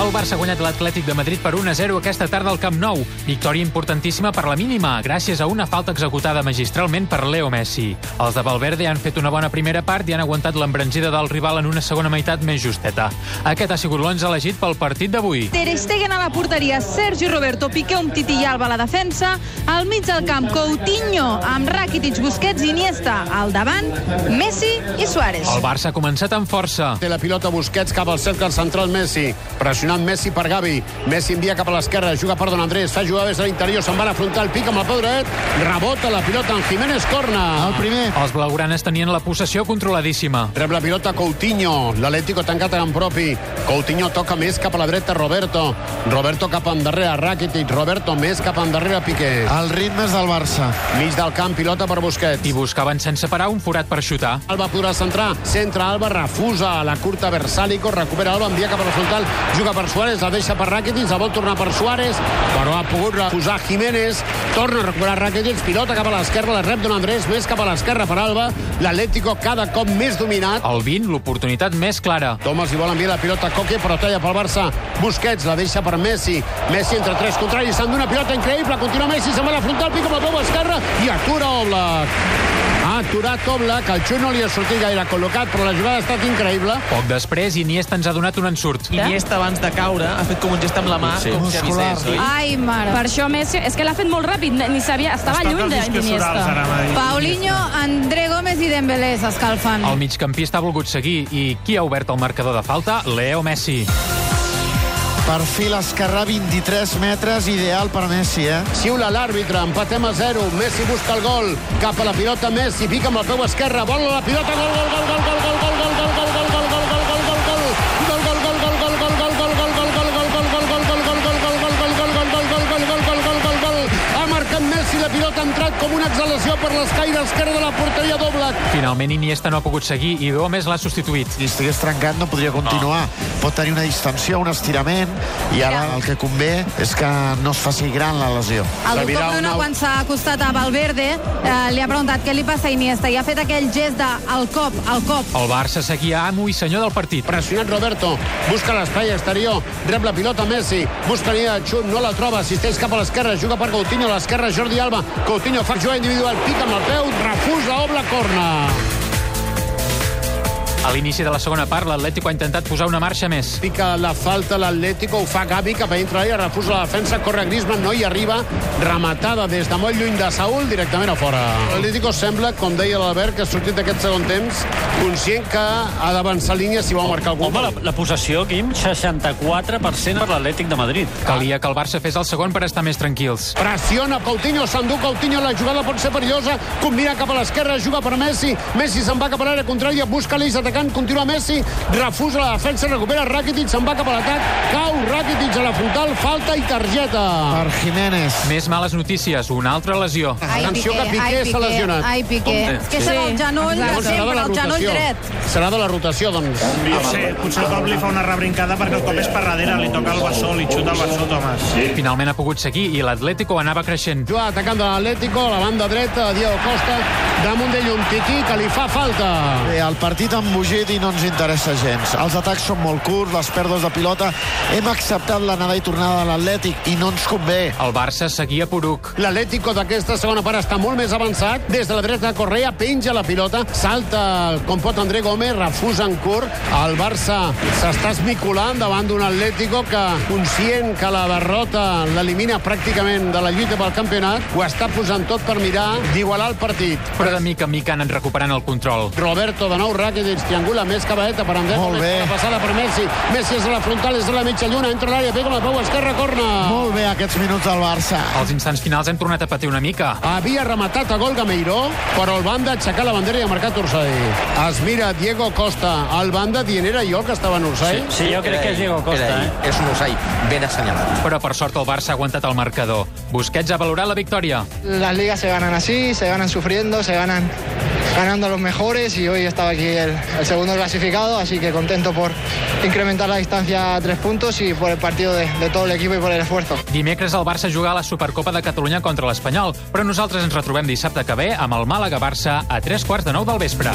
El Barça ha guanyat l'Atlètic de Madrid per 1-0 aquesta tarda al Camp Nou. Victòria importantíssima per la mínima, gràcies a una falta executada magistralment per Leo Messi. Els de Valverde han fet una bona primera part i han aguantat l'embranzida del rival en una segona meitat més justeta. Aquest ha sigut l'11 elegit pel partit d'avui. Ter Stegen a la porteria, Sergi Roberto, Piqué, Umtiti i Alba a la defensa, al mig del camp Coutinho amb Rakitic, Busquets i Iniesta, al davant Messi i Suárez. El Barça ha començat amb força. Té la pilota Busquets cap al cercle central Messi. Pressionant Messi per Gavi. Messi envia cap a l'esquerra, juga per Don Andrés, fa jugar des de l'interior, se'n va a afrontar el pic amb el peu dret, rebota la pilota en Jiménez Corna. El primer. Els blaugranes tenien la possessió controladíssima. Rep la pilota Coutinho, l'Atlético tancat en propi. Coutinho toca més cap a la dreta Roberto. Roberto cap endarrere Rakitic, Roberto més cap endarrere Piqué. El ritme és del Barça. Mig del camp, pilota per Busquets. I buscaven sense parar un forat per xutar. Alba podrà centrar, centra Alba, refusa la curta Versàlico, recupera Alba, envia cap a la frontal, juga per Suárez, la deixa per Rakitic, la vol tornar per Suárez, però ha pogut refusar Jiménez, torna a recuperar Rakitic, pilota cap a l'esquerra, la rep Don Andrés, més cap a l'esquerra per Alba, l'Atlético cada cop més dominat, El 20, l'oportunitat més clara. Thomas hi vol enviar la pilota a Coque, però talla pel Barça. Busquets la deixa per Messi. Messi entre tres contraris, s'han d'una pilota increïble. Continua Messi, se'n va a la frontal, pica amb la peu esquerra i atura Oblak. Ha aturat Oblak, el xut no li ha sortit gaire col·locat, però la jugada ha estat increïble. Poc després, Iniesta ens ha donat un ensurt. Iniesta, abans de caure, ha fet com un gest amb la mà, Sí. com si avisés. oi? Ai, mare. Per això Messi, és que l'ha fet molt ràpid, ni sabia, estava lluny d'Iniesta. Paulinho, André Gómez i Dembélé s'escalfen. El migcampista ha volgut seguir i qui ha obert el marcador de falta? Leo Messi. Perfil esquerrà 23 metres, ideal per Messi, eh? Siula l'àrbitre, empatem a 0, Messi busca el gol, cap a la pilota Messi, pica amb el peu esquerre, vola la pilota, gol, gol, gol, gol, gol, gol, gol. Pilota ha entrat com una exhalació per l'escaire esquerre de la porteria d'Oblak. Finalment, Iniesta no ha pogut seguir i Gómez l'ha substituït. Si estigués trencat no podria continuar. Pot tenir una distensió, un estirament, i ara el que convé és que no es faci gran la lesió. El doctor Bruno, una- quan s'ha acostat a Valverde, eh, li ha preguntat què li passa a Iniesta i ha fet aquell gest de el cop, el cop. El Barça seguia amo i senyor del partit. Pressionat Roberto, busca l'espai exterior, rep la pilota Messi, busca línia de xut, no la troba, assisteix cap a l'esquerra, juga per Coutinho, a l'esquerra Jordi Alba, Coutinho fa jugada individual, pica amb el peu, refusa Obla, corna. A l'inici de la segona part, l'Atlético ha intentat posar una marxa més. Pica la falta l'Atlético, ho fa Gavi cap a dintre l'àrea, refusa la defensa, corre Griezmann, no hi arriba, rematada des de molt lluny de Saúl, directament a fora. L'Atlético sembla, com deia l'Albert, que ha sortit d'aquest segon temps, conscient que ha d'avançar línia si vol marcar algun Home, la, la possessió, Quim, 64% per l'Atlètic de Madrid. Calia que el Barça fes el segon per estar més tranquils. Pressiona Coutinho, s'endú Coutinho, la jugada pot ser perillosa, combina cap a l'esquerra, juga per Messi, Messi se'n va cap a l'àrea contrària, busca l'eix atacant, continua Messi, refusa la defensa, recupera Rakitic, se'n va cap a l'atac, cau Rakitic a la frontal, falta i targeta. Per Jiménez. Més males notícies, una altra lesió. Ai, Atenció que Piqué s'ha lesionat. Ai, Piqué. És que serà el genoll Llavors serà sempre, la el genoll dret. Serà de la rotació, doncs. Potser, potser el cop li fa una rebrincada perquè el cop és per darrere, li toca el bessó, li xuta el bessó, Tomàs. Finalment ha pogut seguir i l'Atlético anava creixent. Juga atacant de l'Atlético, a la banda dreta, Diego Costa, damunt d'ell un tití que li fa falta. Bé, el partit ha embogit i no ens interessa gens. Els atacs són molt curts, les pèrdues de pilota. Hem acceptat l'anada i tornada de l'Atlètic i no ens convé. El Barça seguia poruc. L'Atlético d'aquesta segona part està molt més avançat. Des de la dreta, Correa penja la pilota, salta com pot André Gómez, refusa en curt. El Barça s'està esmiculant davant d'un Atlético que, conscient que la derrota l'elimina pràcticament de la lluita pel campionat, ho està posant tot per mirar d'igualar el partit. Però de mica en mica han anat recuperant el control. Roberto de nou Rakitic triangula més cabaeta per André Molt bé. la passada per Messi. Messi és a la frontal, és a la mitja lluna, entra l'àrea, pega la peu esquerra, corna. Molt bé aquests minuts del Barça. Als instants finals hem tornat a patir una mica. Havia rematat a gol Gameiró, però el banda aixecar la bandera i ha marcat Orsay. Es mira Diego Costa, el banda dient era jo que estava en Orsay? Sí, jo crec que és Diego Costa, eh? És un Orsay ben assenyalat. Però per sort el Barça ha aguantat el marcador. Busquets ha valorat la victòria. Las ligas se ganan así, se ganan sufriendo, se ganan ganando a los mejores y hoy estaba aquí el, el segundo clasificado, así que contento por incrementar la distancia a tres puntos y por el partido de, de todo el equipo y por el esfuerzo. Dimecres el Barça juga a la Supercopa de Catalunya contra l'Espanyol, però nosaltres ens retrobem dissabte que ve amb el Màlaga-Barça a tres quarts de nou del vespre.